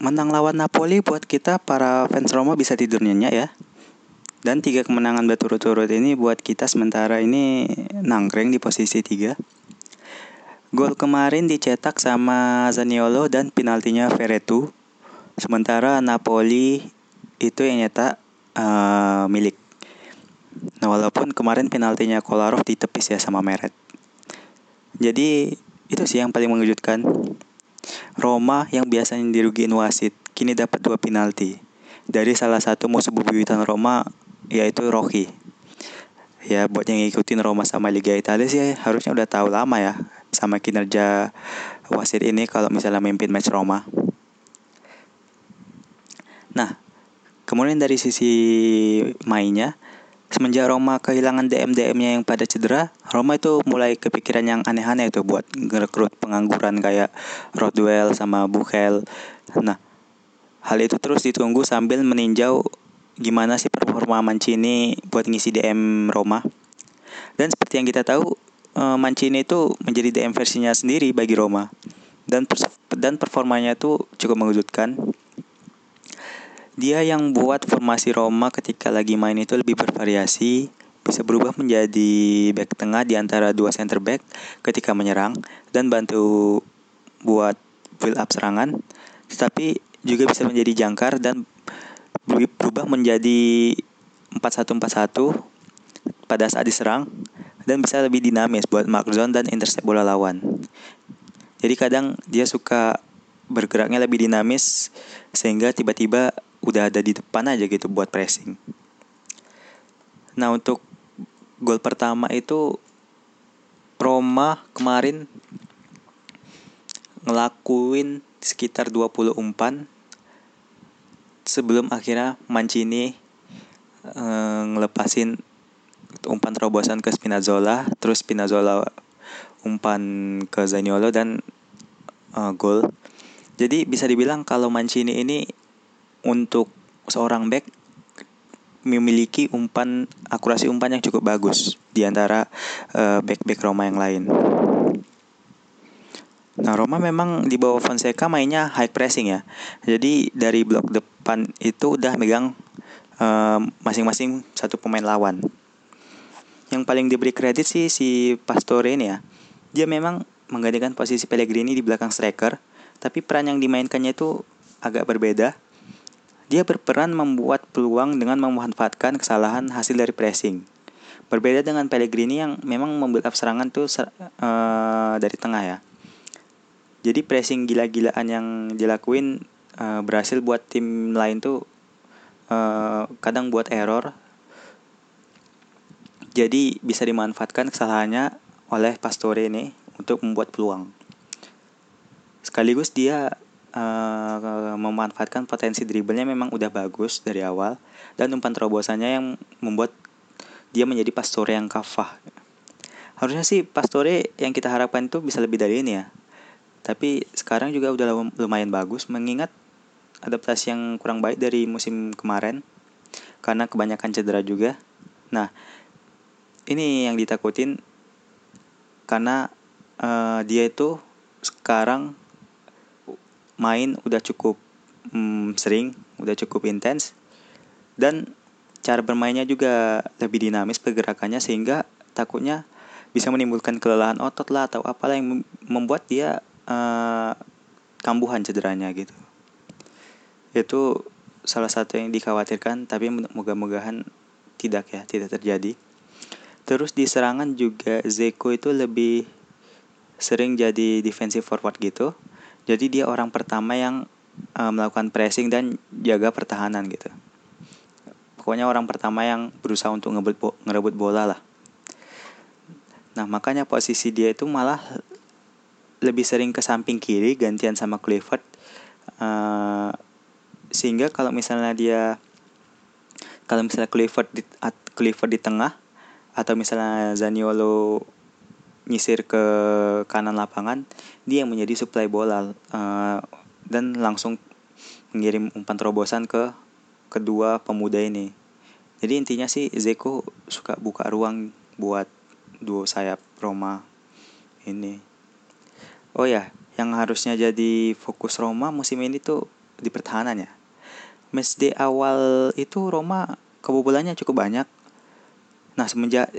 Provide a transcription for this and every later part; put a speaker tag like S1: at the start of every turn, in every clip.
S1: menang lawan Napoli buat kita para fans Roma bisa tidur nyenyak ya. Dan tiga kemenangan berturut-turut ini buat kita sementara ini nangkring di posisi tiga. Gol kemarin dicetak sama Zaniolo dan penaltinya Veretu. Sementara Napoli itu yang nyetak uh, milik. Nah walaupun kemarin penaltinya Kolarov ditepis ya sama Meret. Jadi itu sih yang paling mengejutkan. Roma yang biasanya dirugiin wasit kini dapat dua penalti dari salah satu musuh bebuyutan Roma yaitu Rocky. Ya buat yang ngikutin Roma sama Liga Italia sih harusnya udah tahu lama ya sama kinerja wasit ini kalau misalnya memimpin match Roma. Nah, kemudian dari sisi mainnya, semenjak Roma kehilangan DM-DM-nya yang pada cedera, Roma itu mulai kepikiran yang aneh-aneh itu buat ngerekrut pengangguran kayak Rodwell sama Buchel. Nah, hal itu terus ditunggu sambil meninjau gimana sih performa Mancini buat ngisi DM Roma. Dan seperti yang kita tahu, eh, Mancini itu menjadi DM versinya sendiri bagi Roma. Dan dan performanya itu cukup mengejutkan dia yang buat formasi Roma ketika lagi main itu lebih bervariasi, bisa berubah menjadi back tengah di antara dua center back ketika menyerang dan bantu buat build up serangan, tetapi juga bisa menjadi jangkar dan berubah menjadi 4-1-4-1 pada saat diserang dan bisa lebih dinamis buat mark zone dan intercept bola lawan. Jadi kadang dia suka bergeraknya lebih dinamis sehingga tiba-tiba udah ada di depan aja gitu buat pressing. Nah untuk gol pertama itu Roma kemarin ngelakuin sekitar 20 umpan sebelum akhirnya Mancini e, ngelepasin umpan terobosan ke Spinazzola, terus Spinazzola umpan ke Zaniolo dan e, gol. Jadi bisa dibilang kalau Mancini ini untuk seorang back memiliki umpan akurasi umpan yang cukup bagus di antara uh, back-back Roma yang lain. Nah, Roma memang di bawah Fonseca mainnya high pressing ya. Jadi dari blok depan itu udah megang eh, masing-masing satu pemain lawan. Yang paling diberi kredit sih si Pastore ini ya. Dia memang menggantikan posisi Pellegrini di belakang striker, tapi peran yang dimainkannya itu agak berbeda dia berperan membuat peluang dengan memanfaatkan kesalahan hasil dari pressing. Berbeda dengan Pellegrini yang memang membuat serangan tuh uh, dari tengah ya. Jadi pressing gila-gilaan yang dilakuin uh, berhasil buat tim lain tuh uh, kadang buat error. Jadi bisa dimanfaatkan kesalahannya oleh Pastore ini untuk membuat peluang. Sekaligus dia uh, memanfaatkan potensi dribblenya memang udah bagus dari awal dan umpan terobosannya yang membuat dia menjadi Pastore yang kafah. Harusnya sih Pastore yang kita harapkan itu bisa lebih dari ini ya. Tapi sekarang juga udah lumayan bagus mengingat adaptasi yang kurang baik dari musim kemarin karena kebanyakan cedera juga. Nah, ini yang ditakutin karena uh, dia itu sekarang main udah cukup hmm, sering, udah cukup intens dan cara bermainnya juga lebih dinamis pergerakannya sehingga takutnya bisa menimbulkan kelelahan otot lah atau apalah yang membuat dia uh, kambuhan cederanya gitu. Itu salah satu yang dikhawatirkan tapi moga-mogahan tidak ya, tidak terjadi. Terus di serangan juga Zeko itu lebih sering jadi defensive forward gitu jadi dia orang pertama yang uh, melakukan pressing dan jaga pertahanan gitu. Pokoknya orang pertama yang berusaha untuk ngebut bo ngerebut bola lah. Nah makanya posisi dia itu malah lebih sering ke samping kiri gantian sama Clifford. Uh, sehingga kalau misalnya dia kalau misalnya Clifford di, Clifford di tengah atau misalnya Zaniolo nyisir ke kanan lapangan dia yang menjadi supply bola uh, dan langsung mengirim umpan terobosan ke kedua pemuda ini jadi intinya sih Zeko suka buka ruang buat duo sayap Roma ini oh ya yang harusnya jadi fokus Roma musim ini tuh di pertahanannya. Match day awal itu Roma kebobolannya cukup banyak. Nah semenjak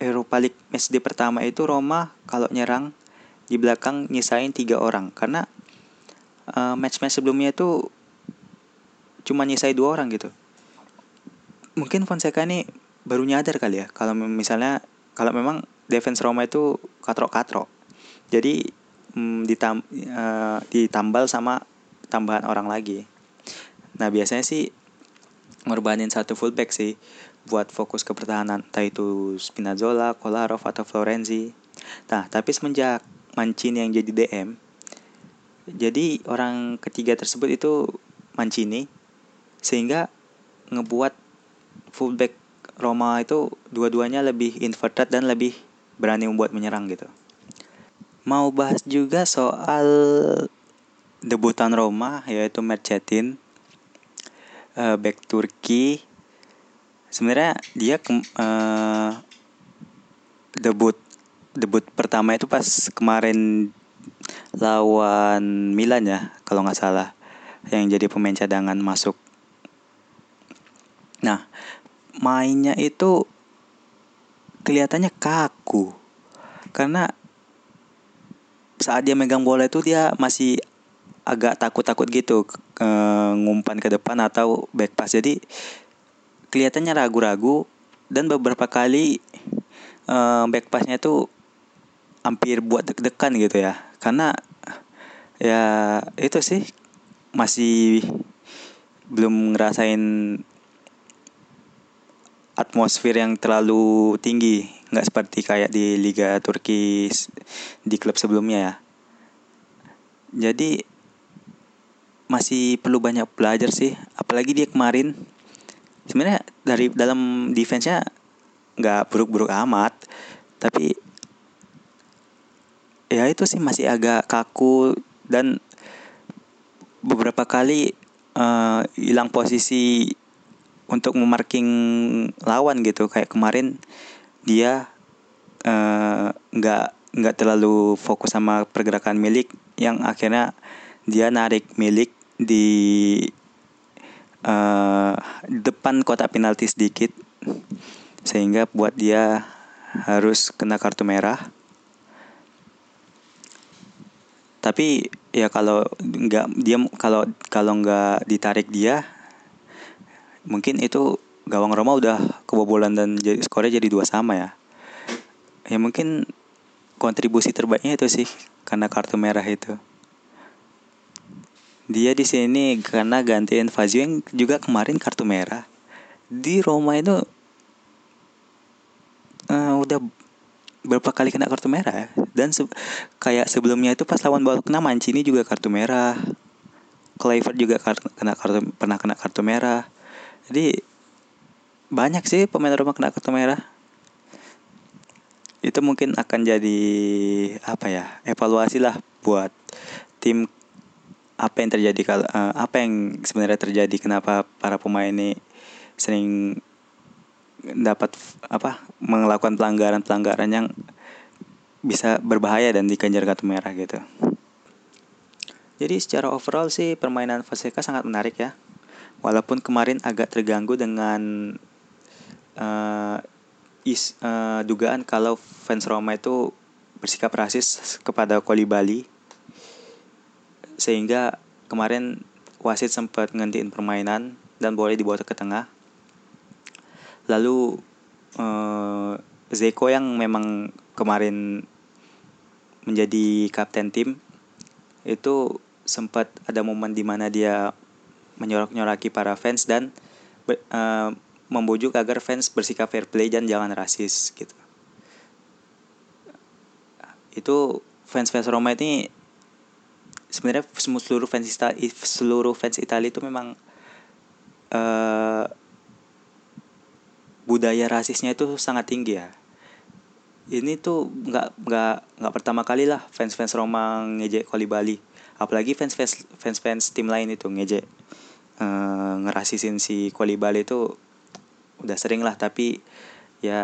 S1: Europa League match day pertama itu Roma kalau nyerang di belakang nyisain tiga orang karena uh, match-match sebelumnya itu cuma nyisai dua orang gitu. Mungkin Fonseca ini baru nyadar kali ya kalau misalnya kalau memang defense Roma itu katrok-katrok. Jadi mm, ditam uh, ditambal sama tambahan orang lagi. Nah biasanya sih ngorbanin satu fullback sih buat fokus ke pertahanan entah itu Spinazzola, Kolarov atau Florenzi. Nah tapi semenjak Mancini yang jadi DM, jadi orang ketiga tersebut itu Mancini sehingga ngebuat fullback Roma itu dua-duanya lebih inverted dan lebih berani membuat menyerang gitu. Mau bahas juga soal debutan Roma yaitu Mercetin uh, back Turki sebenarnya dia ke, uh, debut debut pertama itu pas kemarin lawan Milan ya kalau nggak salah. Yang jadi pemain cadangan masuk. Nah mainnya itu kelihatannya kaku. Karena saat dia megang bola itu dia masih agak takut-takut gitu ke, ngumpan ke depan atau back pass. Jadi kelihatannya ragu-ragu dan beberapa kali uh, back passnya itu hampir buat deg-degan gitu ya. Karena ya itu sih masih belum ngerasain atmosfer yang terlalu tinggi. Nggak seperti kayak di Liga Turki di klub sebelumnya ya. Jadi masih perlu banyak belajar sih. Apalagi dia kemarin sebenarnya dari dalam defense-nya nggak buruk-buruk amat tapi ya itu sih masih agak kaku dan beberapa kali uh, hilang posisi untuk memarking lawan gitu. Kayak kemarin dia uh, nggak nggak terlalu fokus sama pergerakan milik yang akhirnya dia narik milik di uh, depan kotak penalti sedikit sehingga buat dia harus kena kartu merah. Tapi ya kalau nggak dia kalau kalau nggak ditarik dia mungkin itu gawang Roma udah kebobolan dan skornya jadi dua sama ya. Ya mungkin kontribusi terbaiknya itu sih karena kartu merah itu. Dia di sini karena gantiin Fazio yang juga kemarin kartu merah. Di Roma itu uh, udah berapa kali kena kartu merah ya. dan se kayak sebelumnya itu pas lawan Bologna Mancini juga kartu merah. Kluivert juga kartu, kena kartu pernah kena kartu merah. Jadi banyak sih pemain Roma kena kartu merah. Itu mungkin akan jadi apa ya? evaluasi lah buat tim apa yang terjadi kalau uh, apa yang sebenarnya terjadi kenapa para pemain ini sering dapat apa melakukan pelanggaran-pelanggaran yang bisa berbahaya dan dikejar kartu merah gitu. Jadi secara overall sih permainan Fonseca sangat menarik ya. Walaupun kemarin agak terganggu dengan uh, is, uh, dugaan kalau fans Roma itu bersikap rasis kepada Koli Bali sehingga kemarin wasit sempat ngentiin permainan dan boleh dibawa ke tengah. Lalu eh, Zeko yang memang kemarin menjadi kapten tim itu sempat ada momen di mana dia menyorak-nyoraki para fans dan uh, membujuk agar fans bersikap fair play dan jangan rasis gitu. Itu fans-fans Roma ini sebenarnya seluruh fans Itali, seluruh fans Italia itu memang uh, budaya rasisnya itu sangat tinggi ya. Ini tuh nggak nggak nggak pertama kali lah fans fans Roma ngejek Koli Bali apalagi fans fans fans fans tim lain itu ngejek uh, ngerasisin si Koli Bali itu udah sering lah. Tapi ya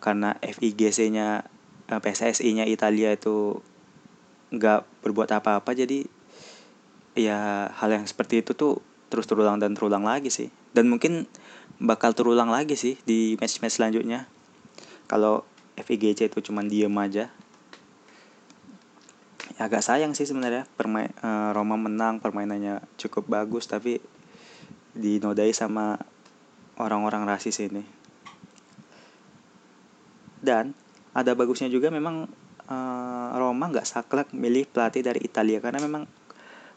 S1: karena FIGC-nya PSSI-nya Italia itu nggak berbuat apa-apa jadi ya hal yang seperti itu tuh terus terulang dan terulang lagi sih. Dan mungkin bakal terulang lagi sih di match-match selanjutnya. Kalau FIGC itu cuman diem aja. Ya agak sayang sih sebenarnya. Permain uh, Roma menang permainannya cukup bagus tapi dinodai sama orang-orang rasis ini. Dan ada bagusnya juga memang uh, Roma nggak saklek milih pelatih dari Italia karena memang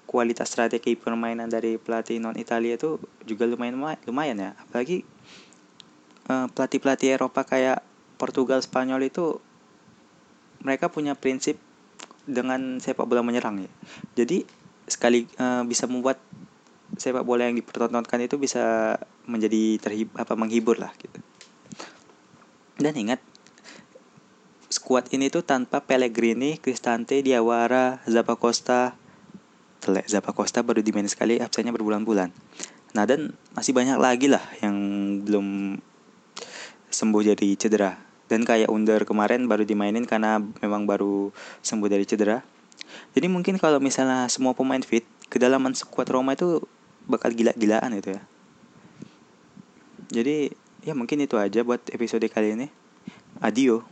S1: kualitas strategi permainan dari pelatih non Italia itu juga lumayan lumayan ya apalagi uh, pelatih-pelatih Eropa kayak Portugal Spanyol itu mereka punya prinsip dengan sepak bola menyerang ya. Jadi sekali uh, bisa membuat sepak bola yang dipertontonkan itu bisa menjadi terhib apa menghibur lah gitu. Dan ingat skuad ini tuh tanpa Pellegrini, Cristante, Diawara, Zappacosta, Telek Zappacosta baru dimain sekali absennya berbulan-bulan. Nah dan masih banyak lagi lah yang belum sembuh dari cedera. Dan kayak Under kemarin baru dimainin karena memang baru sembuh dari cedera. Jadi mungkin kalau misalnya semua pemain fit kedalaman skuad Roma itu bakal gila-gilaan gitu ya. Jadi ya mungkin itu aja buat episode kali ini. Adio